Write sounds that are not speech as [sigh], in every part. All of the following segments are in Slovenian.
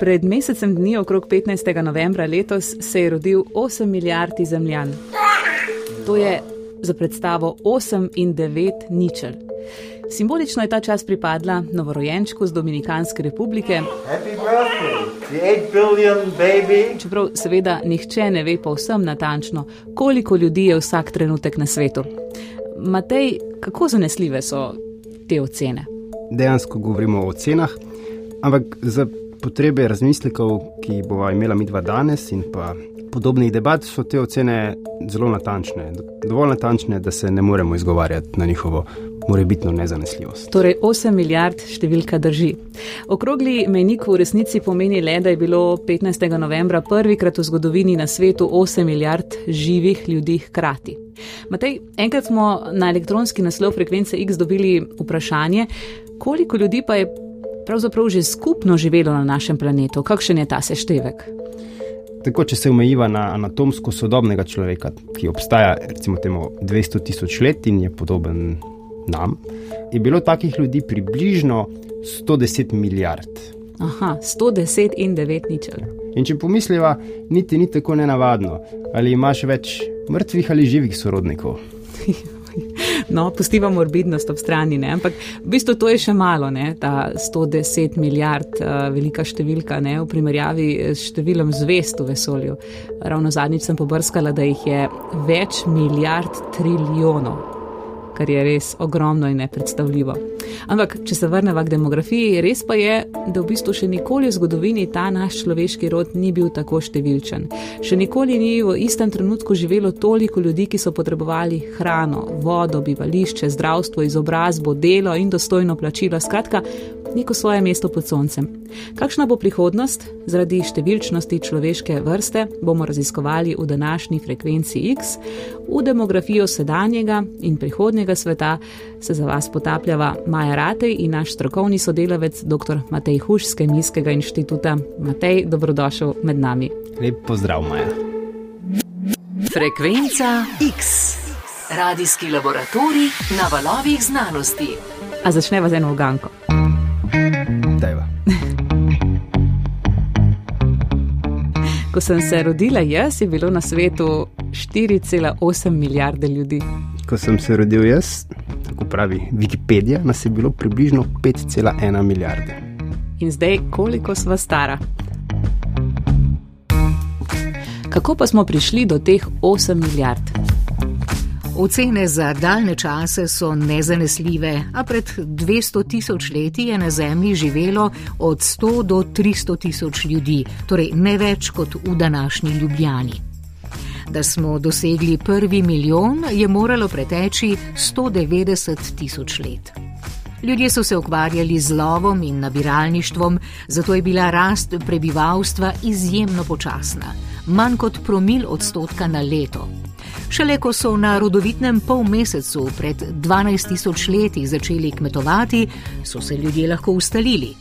Pred mesecem dni, okrog 15. novembra letos, se je rodil 8 milijard zemljan. To je za predstavo 8 in 9 ničel. Simbolično je ta čas pripadla novorojenčku z Dominikanske republike. Čeprav seveda nihče ne ve povsem natančno, koliko ljudi je vsak trenutek na svetu. Matej, kako zanesljive so te ocene? Dejansko govorimo o ocenah, ampak za potrebe razmislekov, ki bova imela mi dva danes in pa podobnih debat, so te ocene zelo natančne. Dovolj natančne, da se ne moremo izgovarjati na njihovo morebitno nezanesljivost. Torej, 8 milijard številka drži. Okrogli menik v resnici pomeni le, da je bilo 15. novembra prvikrat v zgodovini na svetu 8 milijard živih ljudi hkrati. Matej, enkrat smo na elektronski naslov frekvence X dobili vprašanje, koliko ljudi pa je pravzaprav že skupno živelo na našem planetu. Kakšen je ta seštevek? Tako, če se omejiva na anatomsko sodobnega človeka, ki obstaja recimo temu 200 tisoč let in je podoben nam, je bilo takih ljudi približno 110 milijard. Aha, 110 in 9 ničel. In če pomisliva, niti ni tako nenavadno, ali imaš več mrtvih ali živih sorodnikov. [laughs] No, pustiva morbidnost ob strani, ne? ampak v bistvu to je še malo, ne? ta 110 milijard uh, velika številka ne? v primerjavi s številom zvest v vesolju. Ravno zadnjič sem pobrskala, da jih je več milijard trilijonov kar je res ogromno in nepredstavljivo. Ampak, če se vrnemo k demografiji, res pa je, da v bistvu še nikoli v zgodovini ta naš človeški rod ni bil tako številčen. Še nikoli ni v istem trenutku živelo toliko ljudi, ki so potrebovali hrano, vodo, bivališče, zdravstvo, izobrazbo, delo in dostojno plačilo. Skratka, neko svoje mesto pod soncem. Kakšna bo prihodnost zaradi številčnosti človeške vrste, bomo raziskovali v današnji frekvenci X, v demografijo sedanjega in prihodnjega sveta se za vas potapljava Maja Ratej in naš strokovni sodelavec dr. Matej Huš z Kemijskega inštituta. Matej, dobrodošel med nami. Lep pozdrav, Maja. Frekvenca X. Radijski laboratorij na valovih znanosti. A začneva z eno uganko. Dajva. Ko sem se rodila jaz, je bilo na svetu 4,8 milijarde ljudi. Ko sem se rodil jaz, tako pravi Wikipedija, nas je bilo približno 5,1 milijarde. In zdaj, koliko sva stara? Kako pa smo prišli do teh 8 milijard? Ocene za daljne čase so nezanesljive, a pred 200 tisoč leti je na Zemlji živelo od 100 do 300 tisoč ljudi, torej ne več kot v današnji Ljubljani. Da smo dosegli prvi milijon, je moralo preteči 190 tisoč let. Ljudje so se ukvarjali z lovom in nabiralništvom, zato je bila rast prebivalstva izjemno počasna, manj kot promil odstotka na leto. Šele ko so na rodovitnem polmesecu pred 12 tisoč leti začeli kmetovati, so se ljudje lahko ustalili.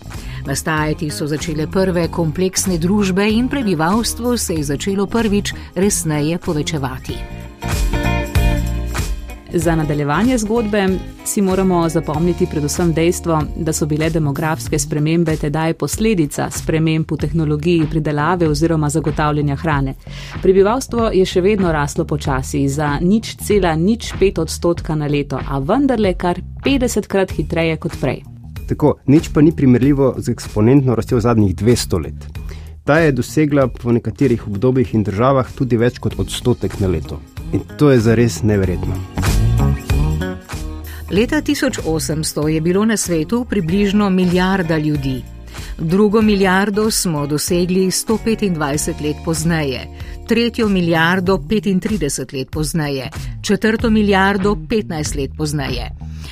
Nastajati so začele prve kompleksne družbe in prebivalstvo se je začelo prvič resneje povečevati. Za nadaljevanje zgodbe si moramo zapomniti predvsem dejstvo, da so bile demografske spremembe tedaj posledica sprememb v tehnologiji pridelave oziroma zagotavljanja hrane. Prebivalstvo je še vedno raslo počasi, za nič cela nič pet odstotka na leto, a vendarle kar 50 krat hitreje kot prej. Tako, nič pa ni primerljivo z eksponentno rastjo zadnjih 200 let. Ta je dosegla v nekaterih obdobjih in državah tudi več kot odstotek na leto. In to je zares neverjetno. Leta 1800 je bilo na svetu približno milijarda ljudi. Drugo milijardo smo dosegli 125 let pozneje, tretjo milijardo 35 let pozneje, četrto milijardo 15 let pozneje,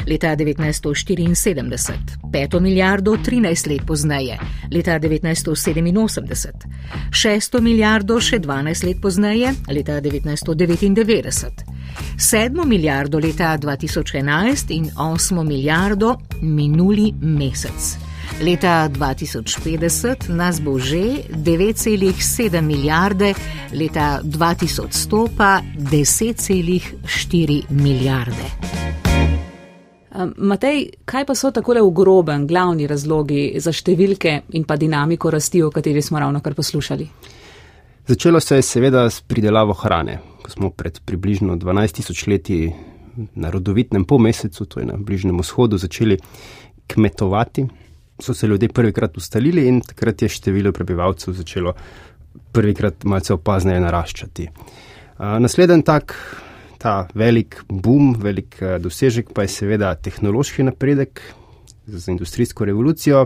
leta 1974, peto milijardo 13 let pozneje, leta 1987, šesto milijardo še 12 let pozneje, leta 1999, sedmo milijardo leta 2011 in osmo milijardo minuli mesec. Leta 2050 nas bo že 9,7 milijarde, leta 2100 pa 10,4 milijarde. Matej, kaj pa so tako le ugroben glavni razlogi za številke in pa dinamiko rasti, o kateri smo ravno kar poslušali? Začelo se je seveda s pridelavo hrane, ko smo pred približno 12 tisoč leti na rodovitnem polmesecu, to je na Bližnjem vzhodu, začeli kmetovati. So se ljudje prvikrat ustalili in takrat je število prebivalcev začelo prvikrat malce opazneje naraščati. Naslednji tak, ta velik boom, velik dosežek pa je seveda tehnološki napredek z industrijsko revolucijo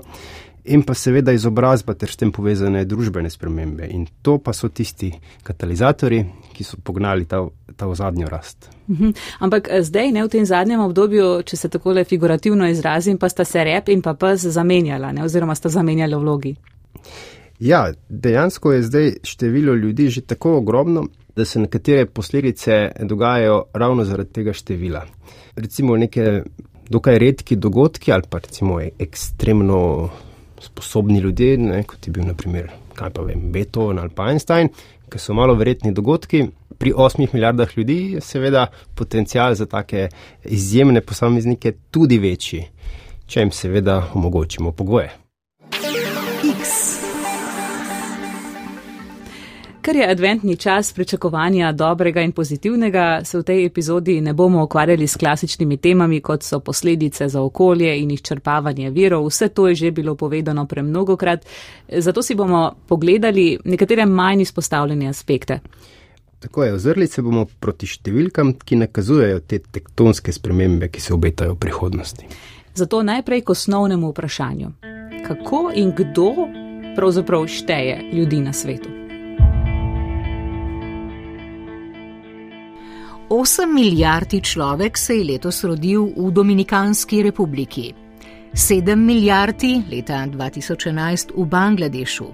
in pa seveda izobrazba ter s tem povezane družbene spremembe. In to pa so tisti katalizatori, ki so pognali ta, ta zadnjo rast. Mhm. Ampak eh, zdaj, ne v tem zadnjem obdobju, če se tako le figurativno izrazim, pa sta se rep in pa pes zamenjala, ne? oziroma sta zamenjala vlogi. Ja, dejansko je zdaj število ljudi že tako ogromno, da se nekatere posledice dogajajo ravno zaradi tega števila. Recimo neke dokaj redki dogodki ali pa recimo ekstremno sposobni ljudje, ne, kot je bil naprimer, kaj pa vem, Beethoven ali pa Einstein, ki so malo verjetni dogodki. Pri 8 milijardah ljudi je seveda potencial za take izjemne posameznike tudi večji, če jim seveda omogočimo pogoje. Ker je adventni čas pričakovanja dobrega in pozitivnega, se v tej epizodi ne bomo ukvarjali s klasičnimi temami, kot so posledice za okolje in izčrpavanje virov. Vse to je že bilo povedano premnogokrat, zato si bomo pogledali nekatere manj izpostavljene aspekte. Tako je, ozrli se bomo proti številkam, ki nakazujejo te tektonske spremembe, ki se obetajo v prihodnosti. Zato najprej k osnovnemu vprašanju. Kako in kdo pravzaprav šteje ljudi na svetu? 8 milijardi človek se je letos rodil v Dominikanski republiki, 7 milijardi leta 2011 v Bangladešu.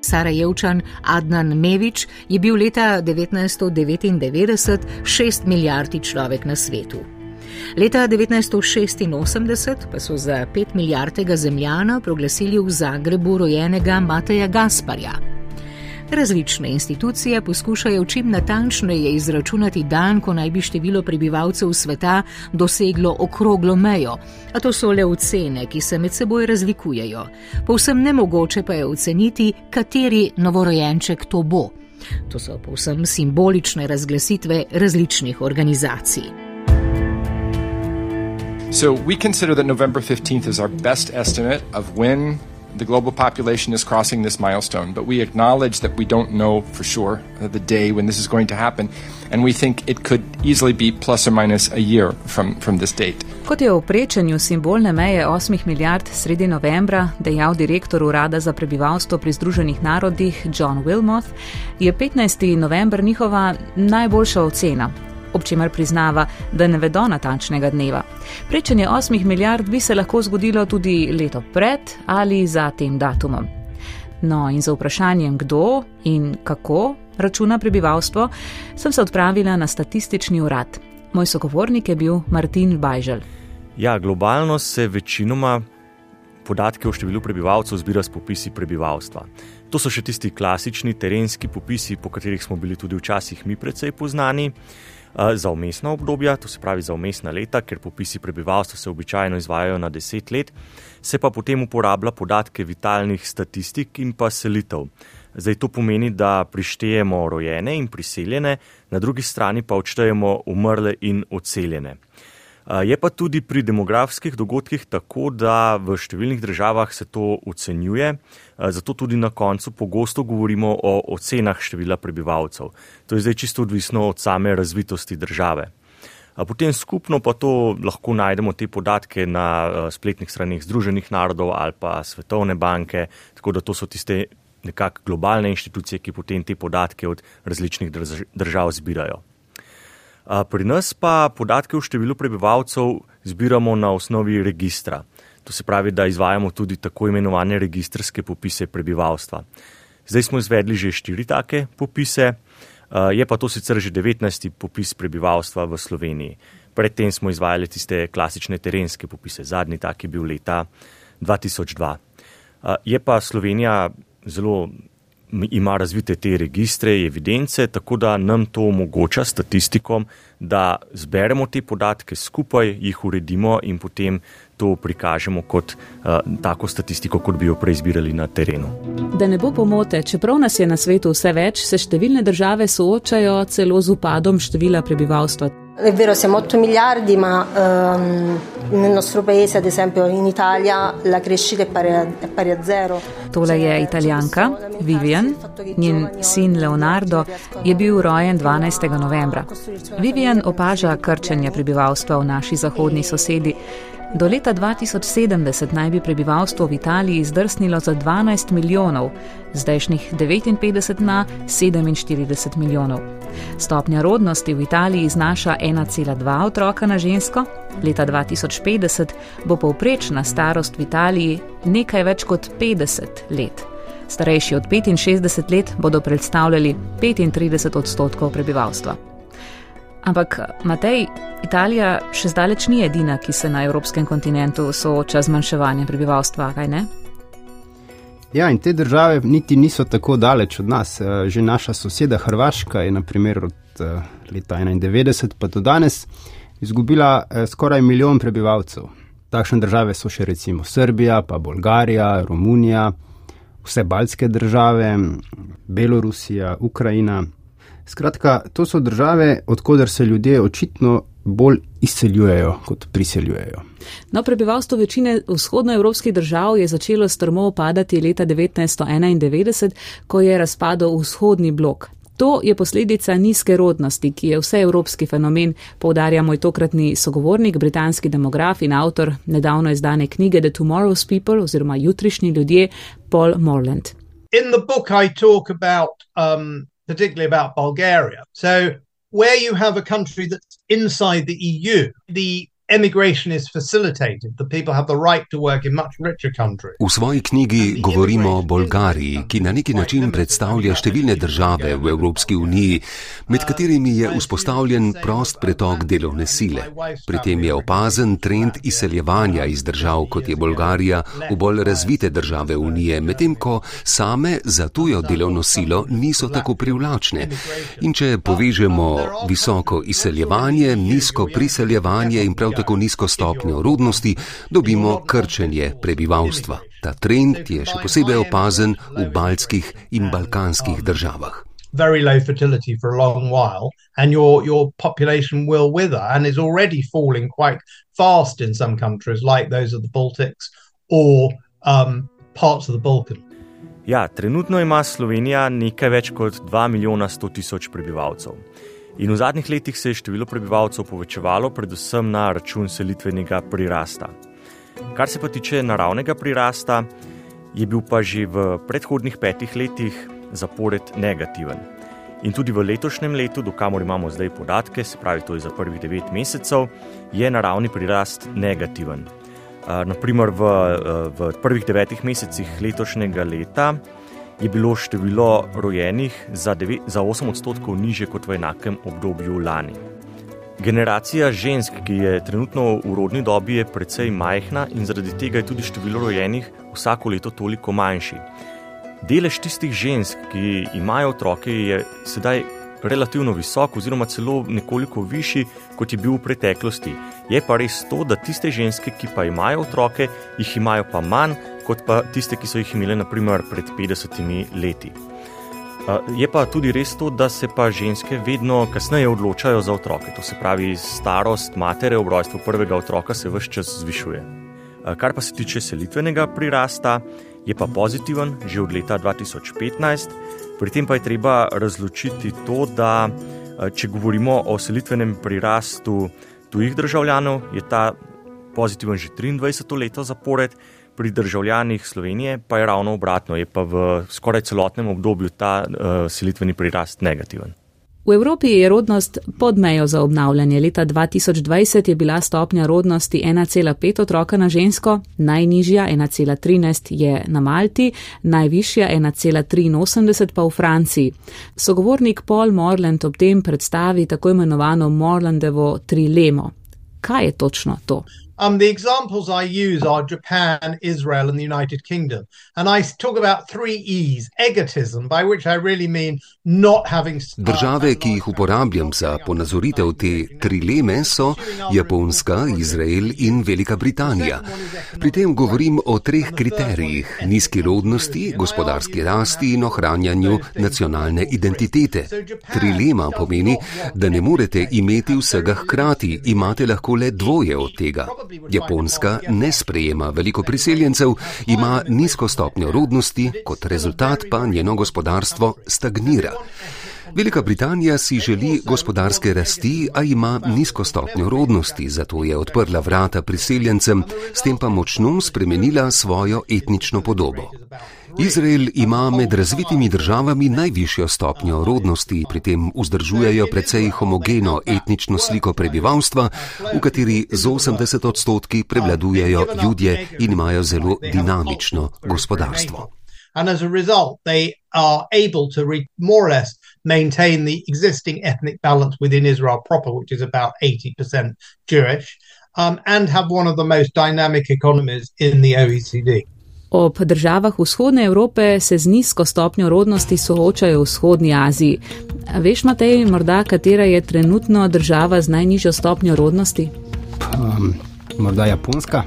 Sarajevčan Adnan Mevič je bil leta 1999 6 milijardi človek na svetu. Leta 1986 pa so za 5 milijardega zemljana proglasili v Zagrebu rojenega Mateja Gasparja. Različne institucije poskušajo čim natančneje izračunati dan, ko naj bi število prebivalcev sveta doseglo okroglo mejo, a to so le ocene, ki se med seboj razlikujejo. Povsem nemogoče pa je oceniti, kateri novorojenček to bo. To so povsem simbolične razglasitve različnih organizacij. So we consider that November 15th is our best estimate of when the global population is crossing this milestone, but we acknowledge that we don't know for sure the day when this is going to happen, and we think it could easily be plus or minus a year from, from this date. Kot je v prečenju simbolne meje 8 milijard sredi novembra dejal direktor Urada za prebivalstvo pri Združenih narodih John Wilmoth, je 15. november njihova najboljša ocena, ob čemer priznava, da ne vedo natančnega dneva. Prečenje 8 milijard bi se lahko zgodilo tudi leto pred ali za tem datumom. No, in za vprašanjem, kdo in kako računa prebivalstvo, sem se odpravila na statistični urad. Moj sogovornik je bil Martin Bajžel. Ja, globalno se večinoma podatke o številu prebivalcev zbira s popisi prebivalstva. To so še tisti klasični terenski popisi, po katerih smo bili tudi včasih mi precej poznani za umestna obdobja, to se pravi za umestna leta, ker popisi prebivalstva se običajno izvajajo na deset let, se pa potem uporablja podatke vitalnih statistik in pa selitev. Zdaj to pomeni, da prištejemo rojene in priseljene, na drugi strani pa odštejemo umrle in odseljene. Je pa tudi pri demografskih dogodkih tako, da v številnih državah se to ocenjuje, zato tudi na koncu pogosto govorimo o ocenah števila prebivalcev. To je zdaj čisto odvisno od same razvitosti države. Potem skupno pa to lahko najdemo te podatke na spletnih straneh Združenih narodov ali pa Svetovne banke, tako da to so tiste nekak globalne inštitucije, ki potem te podatke od različnih držav zbirajo. Pri nas pa podatke o številu prebivalcev zbiramo na osnovi registra. To se pravi, da izvajamo tudi tako imenovane registrske popise prebivalstva. Zdaj smo izvedli že štiri take popise, je pa to sicer že 19. popis prebivalstva v Sloveniji. Predtem smo izvajali tiste klasične terenske popise, zadnji tak je bil leta 2002. Je pa Slovenija zelo ima razvite te registre, evidence, tako da nam to omogoča statistikom, da zberemo te podatke skupaj, jih uredimo in potem to prikažemo kot uh, tako statistiko, kot bi jo preizbirali na terenu. Da ne bo pomote, čeprav nas je na svetu vse več, se številne države soočajo celo z upadom števila prebivalstva. È vero, siamo 8 miliardi, ma um, nel nostro paese, ad esempio in Italia, la crescita è pari a, è pari a zero. Tole je italijanka Vivian, njen sin Leonardo je bil rojen 12. novembra. Vivian opaža krčenje prebivalstva v naši zahodni sosedi. Do leta 2070 naj bi prebivalstvo v Italiji zdrsnilo za 12 milijonov, zdajšnjih 59 na 47 milijonov. Stopnja rodnosti v Italiji znaša 1,2 otroka na žensko, leta 2050 bo povprečna starost v Italiji nekaj več kot 50 let. Starejši od 65 let bodo predstavljali 35 odstotkov prebivalstva. Ampak, Matej, Italija še zdaleč ni edina, ki se na evropskem kontinentu sooča z manjševanjem prebivalstva, kaj ne? Ja, in te države niti niso tako daleč od nas. Eh, že naša soseda Hrvaška je, naprimer, od eh, leta 1991 pa do danes izgubila eh, skoraj milijon prebivalcev. Takšne države so še recimo Srbija, pa Bolgarija, Romunija, vse baltske države, Belorusija, Ukrajina. Skratka, to so države, odkudar se ljudje očitno bolj izseljujejo, kot priseljujejo. No, prebivalstvo večine vzhodnoevropskih držav je začelo strmo padati leta 1991, ko je razpadel vzhodni blok. To je posledica nizke rodnosti, ki je vseevropski fenomen, poudarja moj tokratni sogovornik, britanski demograf in avtor nedavno izdane knjige The Tomorrow's People oziroma Jutrišnji ljudje, Paul Morland. In the book I talk about um, particularly about Bulgaria. So, where you have a country that's inside the EU, the emigration is facilitated. The people have the right to work in much richer countries. V svoji knjigi govorimo o Bolgariji, ki na neki način predstavlja številne države v Evropski uniji, med katerimi je vzpostavljen prost pretok delovne sile. Pri tem je opazen trend izseljevanja iz držav, kot je Bolgarija, v bolj razvite države unije, medtem ko same za tujo delovno silo niso tako privlačne. In če povežemo visoko izseljevanje, nizko priseljevanje in prav tako tako nizko stopnjo rodnosti, dobimo krčenje prebivalstva. Ta trend je še posebej opazen v baltskih in balkanskih državah. Very low fertility for a long while, and your, your population will wither and is already falling quite fast in some countries, like those of the Baltics or um, parts of the Balkans. Ja, trenutno ima Slovenija nekaj več kot 2 milijona 100 tisoč prebivalcev. In v zadnjih letih se je število prebivalcev povečevalo, predvsem na račun selitvenega prirasta. Kar se pa tiče naravnega prirasta, je bil pa že v predhodnih petih letih zapored negativen. In tudi v letošnjem letu, do kamor imamo zdaj podatke, se pravi, to je za prvih devet mesecev, je naravni prirast negativen. Naprimer, v, v prvih devetih mesecih letošnjega leta je bilo število rojenih za, 9, za 8 odstotkov niže kot v enakem obdobju lani. Generacija žensk, ki je trenutno v rodni dobi, je precej majhna in zaradi tega je tudi število rojenih vsako leto toliko manjši. Delež tistih žensk, ki imajo otroke, je sedaj relativno visok, oziroma celo nekoliko višji, kot je bil v preteklosti. Je pa res to, da tiste ženske, ki pa imajo otroke, jih imajo pa manj, kot pa tiste, ki so jih imele naprimer pred 50 leti. Je pa tudi res to, da se pa ženske vedno kasneje odločajo za otroke. To se pravi, starost matere ob rojstvu prvega otroka se vse čas zvišuje. Kar pa se tiče selitvenega prirasta, je pa pozitiven že od leta 2015. Pri tem pa je treba razločiti to, da če govorimo o selitvenem prirastu tujih državljanov, je ta pozitiven že 23 leto zapored, pri državljanih Slovenije pa je ravno obratno, je pa v skoraj celotnem obdobju ta uh, selitveni prirast negativen. V Evropi je rodnost pod mejo za obnavljanje. Leta 2020 je bila stopnja rodnosti 1,5 otroka na žensko, najnižja 1,13 je na Malti, najvišja 1,83 pa v Franciji. Sogovornik Paul Morland ob tem predstavi tako imenovano Morlandevo trilemo. Kaj je točno to? Um, the examples I use are Japan, Israel, and the United Kingdom. And I talk about three E's egotism, by which I really mean not having. Države, ki jih uporabljam za ponazoritev te trileme, so Japonska, Izrael in Velika Britanija. Pri tem govorim o treh kriterijih: nizki rodnosti, gospodarski rasti in ohranjanju nacionalne identitete. Trilema pomeni, da ne morete imeti vsega hkrati, imate lahko le dvoje od tega. Japonska ne sprejema veliko priseljencev, ima nizko stopnjo rodnosti, kot rezultat pa njeno gospodarstvo stagnira. Velika Britanija si želi gospodarske rasti, a ima nizko stopnjo rodnosti, zato je odprla vrata priseljencem, s tem pa močno spremenila svojo etnično podobo. Izrael ima med razvitimi državami najvišjo stopnjo rodnosti, pri tem vzdržujejo precej homogeno etnično sliko prebivalstva, v kateri z 80 odstotki prevladujejo ljudje in imajo zelo dinamično gospodarstvo. And as a result, they are able to re- more or less maintain the existing ethnic balance within Israel proper, which is about 80% Jewish, um, and have one of the most dynamic economies in the OECD. Ob državah vzhodne Evrope se z nizko stopnjo rodnosti soočajo v vzhodnji Aziji. Veš, Matej, morda katera je trenutno država z najnižjo stopnjo rodnosti? Um, morda Japonska.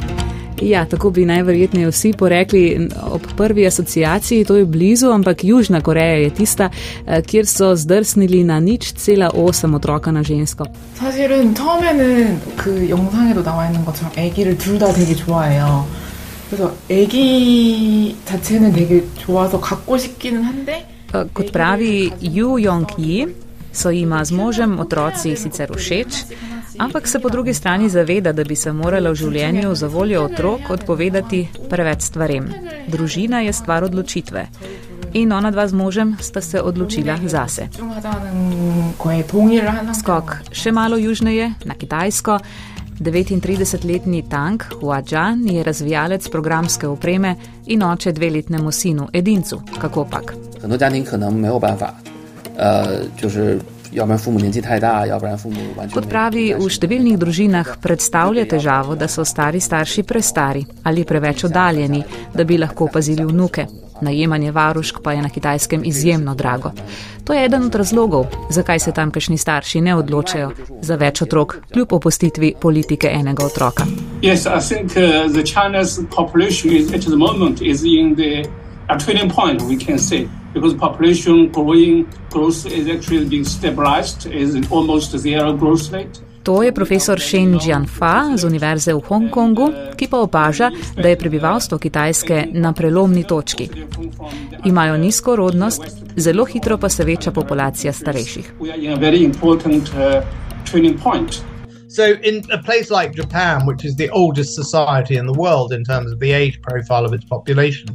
Ja, tako bi najverjetneje vsi porekli ob prvi asociaciji, to je blizu, ampak Južna Koreja je tista, eh, kjer so zdrsnili na nič cela osem otroka na žensko. 사실은 처음에는 그 영상에도 나와 있는 것처럼 아기를 둘 다 되게 좋아해요. 그래서 아기 자체는 되게 좋아서 갖고 싶기는 한데 Eh, Kot pravi Yu Yong-yi, so jima z možem otroci sicer všeč, ampak se po drugi strani zaveda, da bi se morala v življenju za voljo otrok odpovedati preveč stvarem. Družina je stvar odločitve. In ona dva z možem sta se odločila zase. Skok še malo južneje, na Kitajsko. 39-letni Tang Huajan je razvijalec programske opreme in oče dveletnemu sinu, edincu, kakopak. 很多家庭可能没有办法，呃，就是 no, 要不然父母年纪太大，要不然父母完全 Kot 没 pravi, v številnih družinah predstavlja težavo, da so stari starši prestari ali preveč oddaljeni, da bi lahko pazili vnuke. Najemanje varušk pa je na kitajskem izjemno drago. To je eden od razlogov, zakaj se tamkajšnji starši ne odločajo za več otrok, kljub opustitvi politike enega otroka. Yes, I think uh, a turning point. We can say because population growing growth is actually being stabilized, is almost zero growth rate. To je profesor Shen Jianfa z Univerze v Hongkongu, ki pa opaža, da je prebivalstvo Kitajske na prelomni točki. Imajo nizko rodnost, zelo hitro pa se veča populacija starejših. We are in a very important uh, turning point. So, in a place like Japan, which is the oldest society in the world in terms of the age profile of its population,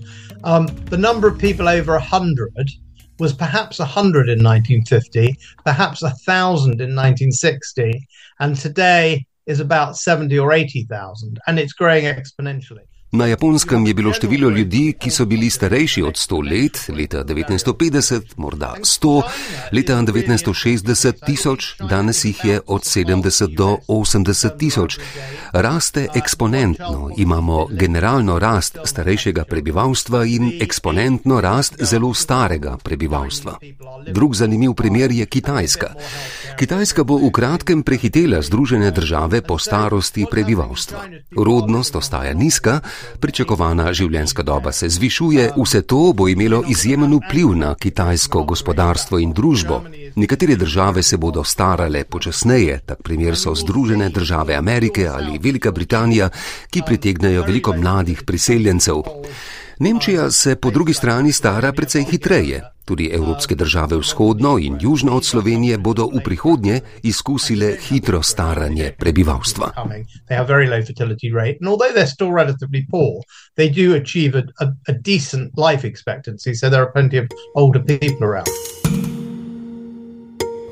um, the number of people over 100 was perhaps 100 in 1950, perhaps 1,000 in 1960, and today is about 70 or 80,000, and it's growing exponentially. Na japonskem je bilo število ljudi, ki so bili starejši od 100 let, leta 1950, morda 100, leta 1960 tisoč, danes jih je od 70 do 80 tisoč. Raste eksponentno, imamo generalno rast starejšega prebivalstva in eksponentno rast zelo starega prebivalstva. Drug zanimiv primer je Kitajska. Kitajska bo v kratkem prehitela Združene države po starosti prebivalstva. Rodnost ostaja nizka, pričakovana življenjska doba se zvišuje, vse to bo imelo izjemen vpliv na kitajsko gospodarstvo in družbo. Nekatere države se bodo starale počasneje, tak primer so Združene države Amerike ali Velika Britanija, ki pritegnajo veliko mladih priseljencev. Nemčija se po drugi strani stara precej hitreje. Tudi evropske države vzhodno in južno od Slovenije bodo v prihodnje izkusile hitro staranje prebivalstva.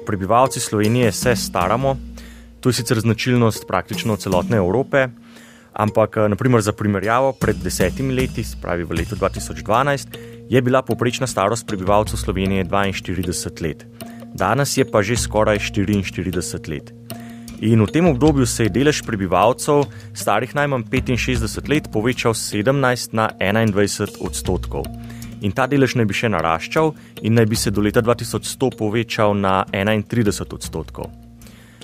Prebivalci Slovenije se staramo, to je sicer značilnost praktično celotne Evrope, ampak eh, naprimer za primerjavo, pred desetimi leti, se pravi v letu 2012, je bila povprečna starost prebivalcev Slovenije 42 let, danes je pa že skoraj 44 let. In v tem obdobju se je delež prebivalcev starih najmanj 65 let povečal z 17 na 21 odstotkov. In ta delež naj bi še naraščal in naj bi se do leta 2100 povečal na 31 odstotkov.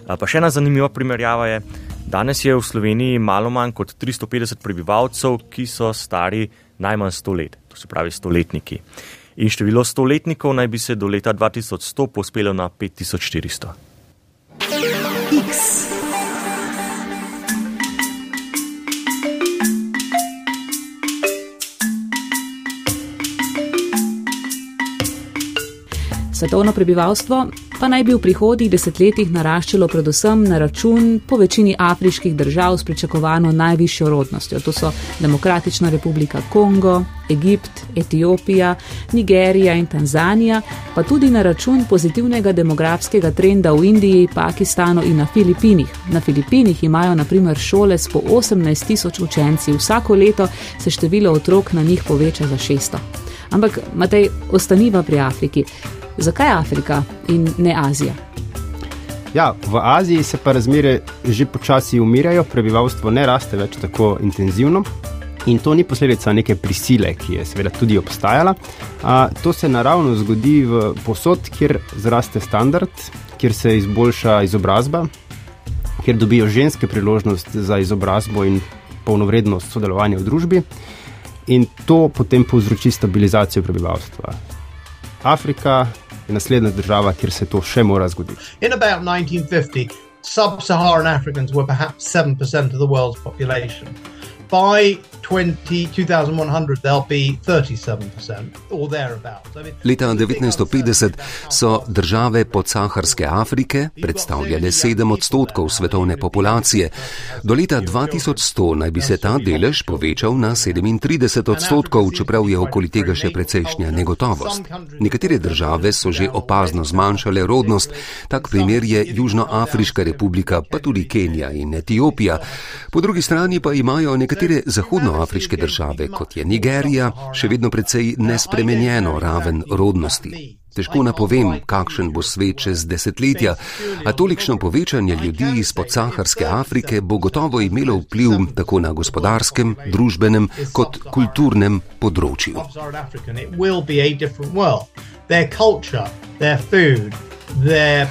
Pa še ena zanimiva primerjava je, danes je v Sloveniji malo manj kot 350 prebivalcev, ki so stari najmanj 100 let, to se pravi stoletniki. In število stoletnikov naj bi se do leta 2100 pospelo na 5400. X. Svetovno prebivalstvo pa naj bi v prihodnjih desetletjih naraščalo predvsem na račun po večini afriških držav s pričakovano najvišjo rodnostjo. To so Demokratična republika Kongo, Egipt, Etiopija, Nigerija in Tanzanija, pa tudi na račun pozitivnega demografskega trenda v Indiji, Pakistanu in na Filipinih. Na Filipinih imajo naprimer šole s po 18 tisoč učenci, vsako leto se število otrok na njih poveča za 600. Ampak, Matej, ostaniva pri Afriki. Zakaj Afrika in ne Azija? Ja, v Aziji se pa razmere že počasi umirajo, prebivalstvo ne raste več tako intenzivno. In to ni posledica neke prisile, ki je seveda tudi obstajala. A, to se naravno zgodi v posod, kjer zraste standard, kjer se izboljša izobrazba, kjer dobijo ženske priložnost za izobrazbo in polnovrednost sodelovanja v družbi. In to potem povzroči stabilizacijo prebivalstva. Afrika je naslednja država, kjer se to še mora zgoditi. In about 1950, sub-Saharan Africans were perhaps 7% of the world's population. By 20, 2100, they'll be 37% or thereabouts. I mean, Leta 1950 so države podsaharske Afrike predstavljale 7 odstotkov svetovne populacije. Do leta 2100 naj bi se ta delež povečal na 37 odstotkov, čeprav je okoli tega še precejšnja negotovost. Nekatere države so že opazno zmanjšale rodnost, tak primer je Južnoafriška republika, pa tudi Kenija in Etiopija. Po drugi strani pa imajo nekatere zahodnoafriške države, kot je Nigerija, še vedno precej nespremenjeno raven rodnosti. Težko napovem, kakšen bo svet čez desetletja, a tolikšno povečanje ljudi iz podsaharske Afrike bo gotovo imelo vpliv tako na gospodarskem, družbenem kot kulturnem področju. Their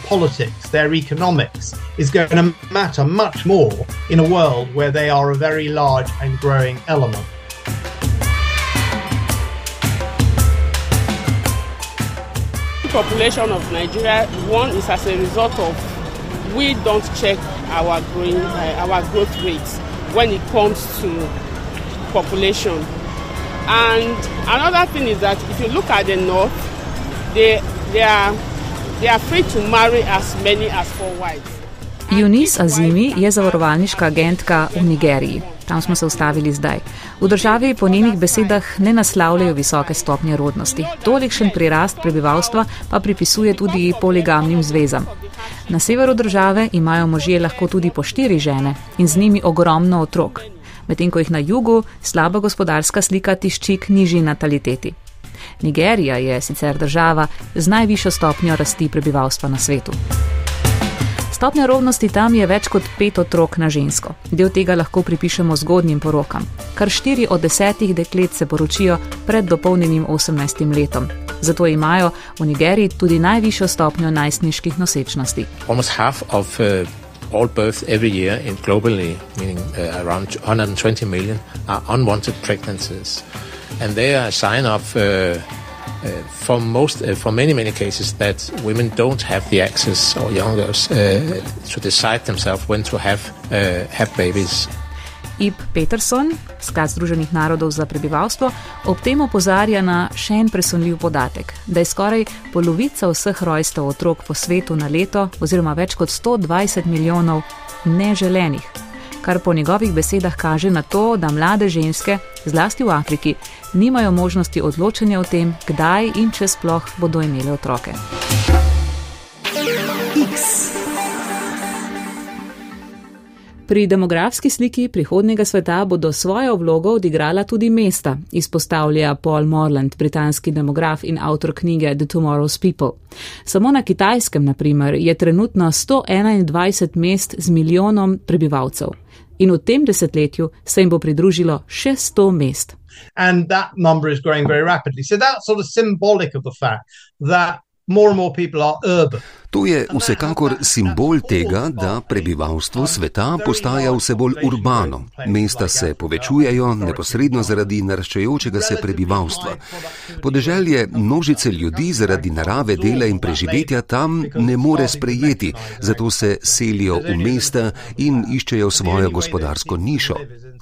politics, their economics is going to matter much more in a world where they are a very large and growing element. The population of Nigeria, one is as a result of we don't check our growing uh, our growth rates when it comes to population. And another thing is that if you look at the north, they they are they are free to marry as many as four wives. Eunice Azimi je zavarovalniška agentka v Nigeriji. Tam smo se ustavili zdaj. V državi po njenih besedah ne naslavljajo visoke stopnje rodnosti. Tolikšen prirast prebivalstva pa pripisuje tudi poligamnim zvezam. Na severu države imajo možje lahko tudi po štiri žene in z njimi ogromno otrok, medtem ko jih na jugu slaba gospodarska slika tišči k nižji nataliteti. Nigerija je sicer država z najvišjo stopnjo rasti prebivalstva na svetu. Stopnja rodnosti tam je več kot pet otrok na žensko. Del tega lahko pripišemo zgodnjim porokam. Kar štiri od desetih deklet se poročijo pred dopolnjenim 18 letom. Zato imajo v Nigeriji tudi najvišjo stopnjo najstniških nosečnosti. All births every year in globally, meaning uh, around 120 million, are unwanted pregnancies. And they are a sign of uh, Uh, for most, uh, for many, many cases, that women don't have the access, or young girls, uh, to decide themselves when to have have babies. Ip Peterson, sklad Združenih narodov za prebivalstvo, ob tem opozarja na še en presunljiv podatek, da je skoraj polovica vseh rojstev otrok po svetu na leto, oziroma več kot 120 milijonov, neželenih kar po njegovih besedah kaže na to, da mlade ženske, zlasti v Afriki, nimajo možnosti odločanja o tem, kdaj in če sploh bodo imeli otroke. Pri demografski sliki prihodnega sveta bodo svojo vlogo odigrala tudi mesta, izpostavlja Paul Morland, britanski demograf in avtor knjige The Tomorrow's People. Samo na kitajskem, na primer, je trenutno 121 mest z milijonom prebivalcev. In v tem desetletju se jim bo pridružilo še 100 mest. And that number is growing very rapidly. So that's sort of symbolic of the fact that To je vsekakor simbol tega, da prebivalstvo sveta postaja vse bolj urbano. Mesta se povečujejo neposredno zaradi naraščajočega se prebivalstva. Podeželje množice ljudi zaradi narave dela in preživetja tam ne more sprejeti, zato se selijo v mesta in iščejo svojo gospodarsko nišo.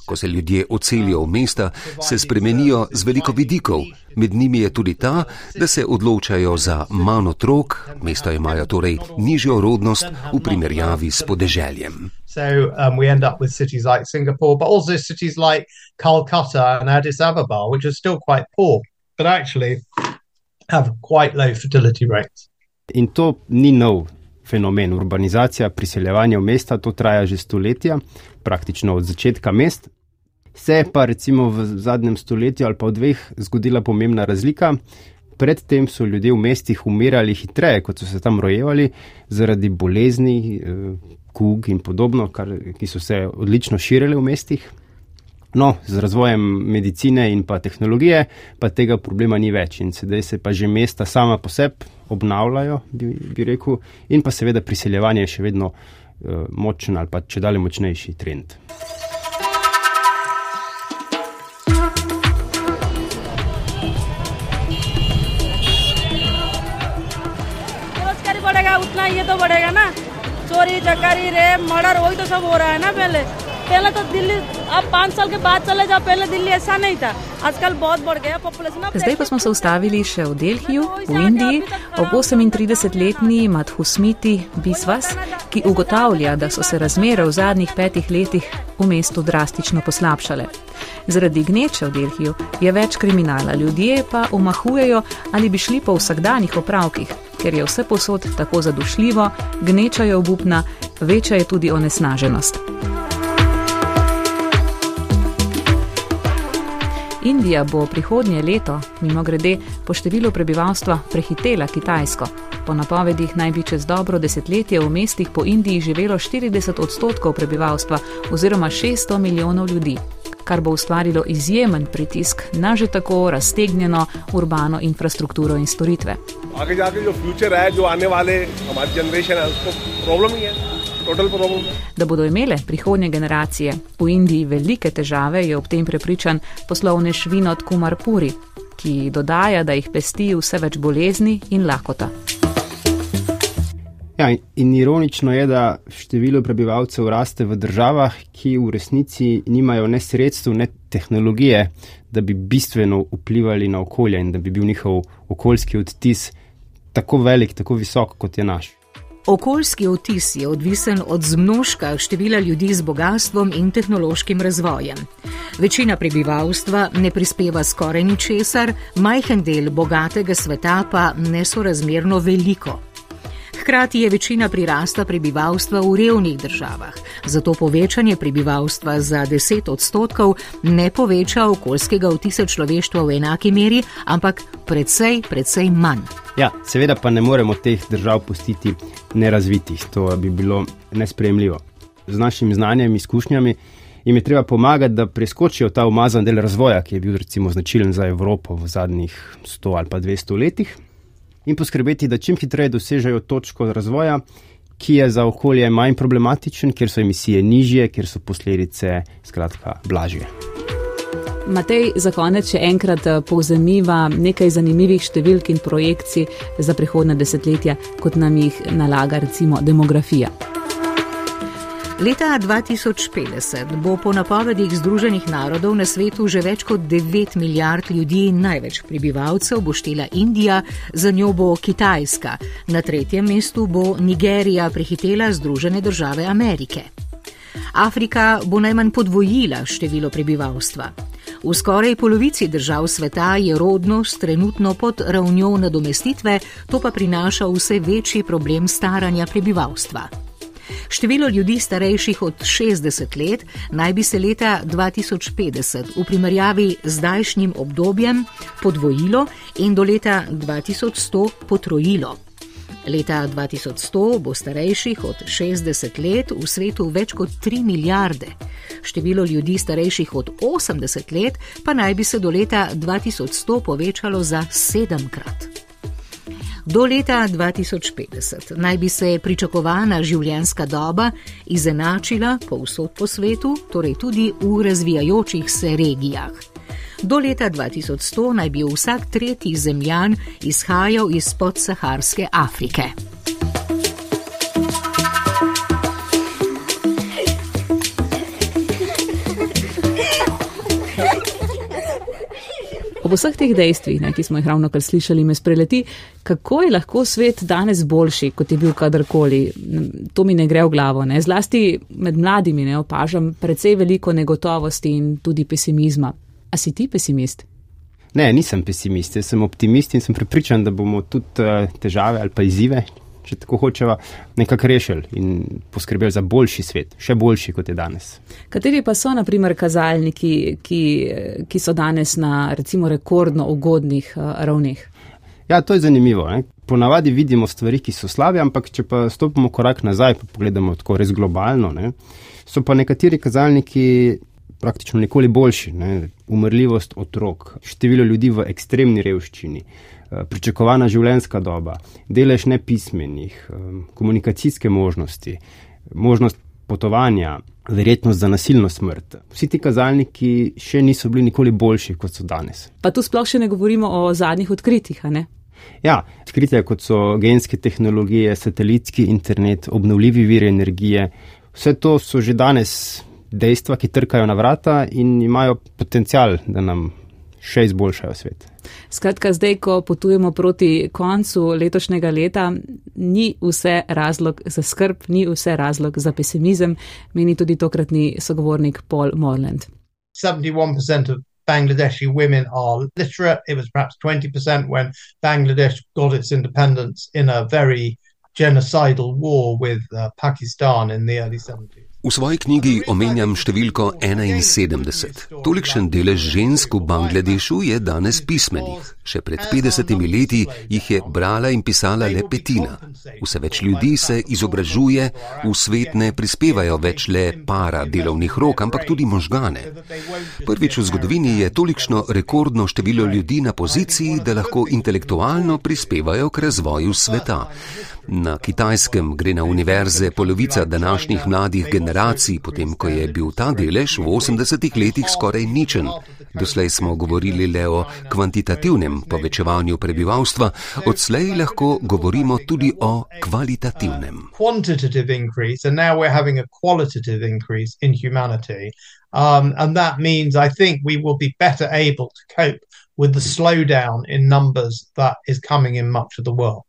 Ko se ljudje ocelijo v mesta, se spremenijo z veliko vidikov. Med njimi je tudi ta, da se odločajo za manj otrok, mesta imajo torej nižjo rodnost v primerjavi s podeželjem. So um, we end up with cities like Singapore, but also cities like Calcutta and Addis Ababa, which are still quite poor, but actually have quite low fertility rates. In to ni nov fenomen. Urbanizacija, priseljevanje v mesta, to traja že stoletja, praktično od začetka mest. Se je pa recimo v zadnjem stoletju ali pa v dveh zgodila pomembna razlika. Predtem so ljudje v mestih umirali hitreje, kot so se tam rojevali, zaradi bolezni, eh, kug in podobno, kar, ki so se odlično širili v mestih. No, z razvojem medicine in pa tehnologije pa tega problema ni več in sedaj se pa že mesta sama po sebi obnavljajo, bi, bi rekel, in pa seveda priseljevanje je še vedno uh, močen ali pa če dalje močnejši trend. तो बढ़ेगा ना चोरी चकारी rape murder वही तो सब हो रहा है ना पहले पहले तो दिल्ली अब पाँच साल के बाद चले जाओ पहले दिल्ली ऐसा नहीं था आजकल बहुत बढ़ गया population Zdaj pa smo se ustavili še v Delhiju, v Indiji, ob 38-letni Madhusmiti Bisvas, ki ugotavlja, da so se razmere v zadnjih petih letih v mestu drastično poslabšale. Zaradi gneče v Delhiju je več kriminala, ljudje pa omahujejo ali bi šli po vsakdanjih opravkih, ker je vse posod tako zadušljivo, gneča je obupna, večja je tudi onesnaženost. Indija bo prihodnje leto, mimo grede, po številu prebivalstva prehitela Kitajsko. Po napovedih naj bi čez dobro desetletje v mestih po Indiji živelo 40 odstotkov prebivalstva oziroma 600 milijonov ljudi, kar bo ustvarilo izjemen pritisk na že tako raztegnjeno urbano infrastrukturo in storitve. Agar jaake jo future hai, jo aane wale hamari generation hai, usko problem hi hai. Da bodo imele prihodnje generacije v Indiji velike težave, je ob tem prepričan poslovnež Vinod Kumar Puri, ki dodaja, da jih pesti vse več bolezni in lakota. Ja, in ironično je, da število prebivalcev raste v državah, ki v resnici nimajo ne sredstev, ne tehnologije, da bi bistveno vplivali na okolje in da bi bil njihov okoljski odtis tako velik, tako visok, kot je naš. Okoljski otis je odvisen od zmnožka števila ljudi z bogatstvom in tehnološkim razvojem. Večina prebivalstva ne prispeva skoraj ničesar, majhen del bogatega sveta pa nesorazmerno veliko. Hkrati je večina prirasta prebivalstva v revnih državah, zato povečanje prebivalstva za 10 odstotkov ne poveča okoljskega vtisa človeštva v enaki meri, ampak predvsej, predvsej manj. Ja, seveda pa ne moremo teh držav pustiti nerazvitih, to bi bilo nespremljivo. Z našim znanjem in izkušnjami jim je treba pomagati, da preskočijo ta umazan del razvoja, ki je bil recimo značilen za Evropo v zadnjih 100 ali pa 200 letih in poskrbeti, da čim hitreje dosežejo točko razvoja, ki je za okolje manj problematičen, ker so emisije nižje, ker so posledice skratka blažje. Matej, za konec še enkrat eh, povzemiva nekaj zanimivih številk in projekcij za prihodne desetletja, kot nam jih nalaga recimo demografija. Leta 2050 bo po napovedih Združenih narodov na svetu že več kot 9 milijard ljudi največ prebivalcev bo štela Indija, za njo bo Kitajska, na tretjem mestu bo Nigerija prehitela Združene države Amerike. Afrika bo najmanj podvojila število prebivalstva. V skoraj polovici držav sveta je rodnost trenutno pod ravnjo nadomestitve, to pa prinaša vse večji problem staranja prebivalstva. Število ljudi starejših od 60 let naj bi se leta 2050 v primerjavi z zdajšnjim obdobjem podvojilo in do leta 2100 potrojilo. Leta 2100 bo starejših od 60 let v svetu več kot 3 milijarde. Število ljudi starejših od 80 let pa naj bi se do leta 2100 povečalo za sedemkrat. Do leta 2050 naj bi se pričakovana življenjska doba izenačila povsod po svetu, torej tudi v razvijajočih se regijah. Do leta 2100 naj bi vsak tretji zemljan izhajal iz podsaharske Afrike. Ob vseh teh dejstvih, ne, ki smo jih ravno kar slišali, me spreleti, kako je lahko svet danes boljši, kot je bil kadarkoli. To mi ne gre v glavo. Ne. Zlasti med mladimi ne, opažam precej veliko negotovosti in tudi pesimizma. A si ti pesimist? Ne, nisem pesimist, jaz sem optimist in sem pripričan, da bomo tudi uh, težave ali pa izzive, če tako hočeva, nekako rešili in poskrbeli za boljši svet, še boljši kot je danes. Kateri pa so, na primer, kazalniki, ki, ki so danes na recimo rekordno ugodnih uh, ravneh? Ja, to je zanimivo. Ne? Ponavadi vidimo stvari, ki so slabe, ampak če pa stopimo korak nazaj, pa pogledamo tako res globalno, ne? so pa nekateri kazalniki praktično nikoli boljši. Ne? Umrljivost otrok, število ljudi v ekstremni revščini, eh, pričakovana življenjska doba, delež nepismenih, eh, komunikacijske možnosti, možnost potovanja, verjetnost za nasilno smrt. Vsi ti kazalniki še niso bili nikoli boljši, kot so danes. Pa tu sploh še ne govorimo o zadnjih odkritjih, ne? Ja, odkritja kot so genske tehnologije, satelitski internet, obnovljivi viri energije, vse to so že danes dejstva, ki trkajo na vrata in imajo potencial, da nam še izboljšajo svet. Skratka, zdaj, ko potujemo proti koncu letošnjega leta, ni vse razlog za skrb, ni vse razlog za pesimizem, meni tudi tokratni sogovornik Paul Morland. 71% of Bangladeshi women are literate. It was perhaps 20% when Bangladesh got its independence in a very genocidal war with uh, Pakistan in the early 70s. V svoji knjigi omenjam številko 71. Tolikšen delež žensk v Bangladešu je danes pismenih. Še pred 50 leti jih je brala in pisala le petina. Vse več ljudi se izobražuje, v svet ne prispevajo več le para delovnih rok, ampak tudi možgane. Prvič v zgodovini je tolikšno rekordno število ljudi na poziciji, da lahko intelektualno prispevajo k razvoju sveta. Na kitajskem gre na univerze polovica današnjih mladih generacij, potem ko je bil ta delež v 80-ih letih skoraj ničen. Doslej smo govorili le o kvantitativnem povečevanju prebivalstva, odslej lahko govorimo tudi o kvalitativnem. Um, and that means I think we will be better able to cope with the slowdown in numbers that is coming in much of the world.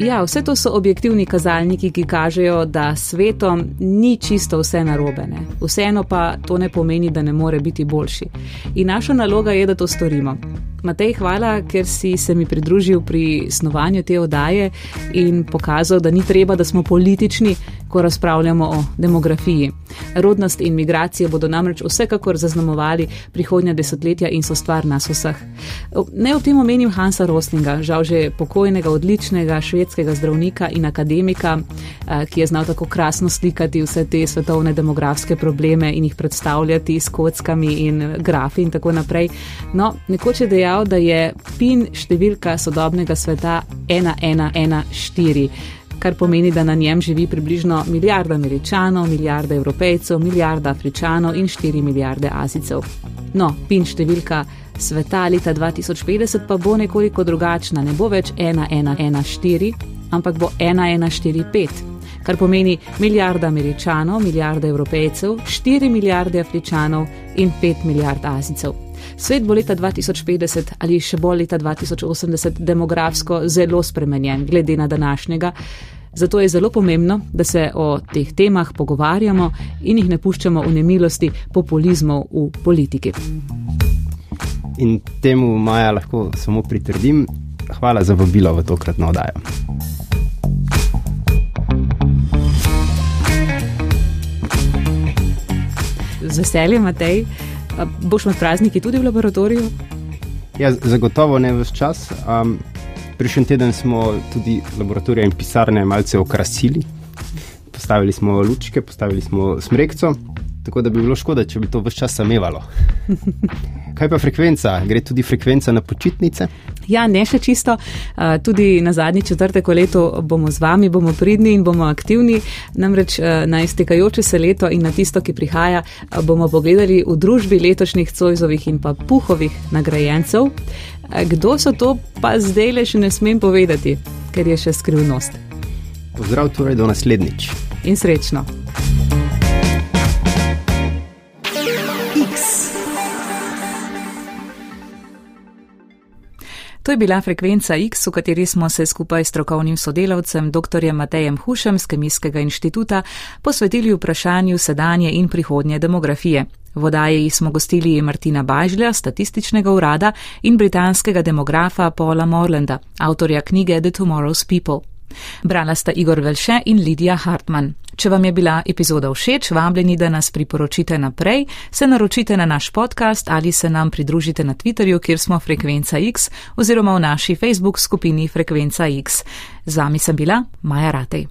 Ja, vse to so objektivni kazalniki, ki kažejo, da svetom ni čisto vse narobene. Vseeno pa to ne pomeni, da ne more biti boljši. In naša naloga je, da to storimo. Matej, hvala, ker si se mi pridružil pri snovanju te oddaje in pokazal, da ni treba, da smo politični, ko razpravljamo o demografiji. Rodnost in migracije bodo namreč vsekakor zaznamovali prihodnja desetletja in so stvar nas vseh. Ne v tem omenim Hansa Roslinga, žal že pokojnega, odličnega švedskega zdravnika in akademika, ki je znal tako krasno slikati vse te svetovne demografske probleme in jih predstavljati s kockami in grafi in tako naprej. No, nekoč je dejal, da je pin številka sodobnega sveta 1114 kar pomeni, da na njem živi približno milijarda američanov, milijarda evropejcev, milijarda afričanov in 4 milijarde azicev. No, pin številka sveta leta 2050 pa bo nekoliko drugačna, ne bo več 1114, ampak bo 1145. Kar pomeni milijarda američanov, milijarda evropejcev, 4 milijarde afričanov in 5 milijard azicev. Svet bo leta 2050 ali še bolj leta 2080 demografsko zelo spremenjen, glede na današnjega. Zato je zelo pomembno, da se o teh temah pogovarjamo in jih ne puščamo v nemilosti populizmov v politiki. In temu Maja lahko samo pritrdim. hvala za vabilo v tokratno oddajo. Z veseljem, Matej. Boš med prazniki tudi v laboratoriju? Ja, zagotovo ne vse čas. Um, Prejšnji teden smo tudi laboratorije in pisarne malce okrasili. Postavili smo lučke, postavili smo smrekco, tako da bi bilo škoda, če bi to vse čas samevalo. [laughs] Kaj pa frekvenca? Gre tudi frekvenca na počitnice? Ja, ne še čisto. Tudi na zadnji četrtek leto bomo z vami, bomo pridni in bomo aktivni. Namreč na iztekajoče se leto in na tisto, ki prihaja, bomo pogledali v družbi letošnjih Cojzovih in pa Puhovih nagrajencev. Kdo so to, pa zdaj le še ne smem povedati, ker je še skrivnost. Pozdrav, torej do naslednjič. In srečno. To je bila frekvenca X, v kateri smo se skupaj s strokovnim sodelavcem dr. Matejem Hušem z Kemijskega inštituta posvetili vprašanju sedanje in prihodnje demografije. V oddaji smo gostili Martina Bažlja, statističnega urada in britanskega demografa Paula Morlanda, avtorja knjige The Tomorrow's People. Brala sta Igor Velše in Lidija Hartmann. Če vam je bila epizoda všeč, vabljeni, da nas priporočite naprej, se naročite na naš podcast ali se nam pridružite na Twitterju, kjer smo Frekvenca X oziroma v naši Facebook skupini Frekvenca X. Z vami sem bila Maja Ratej.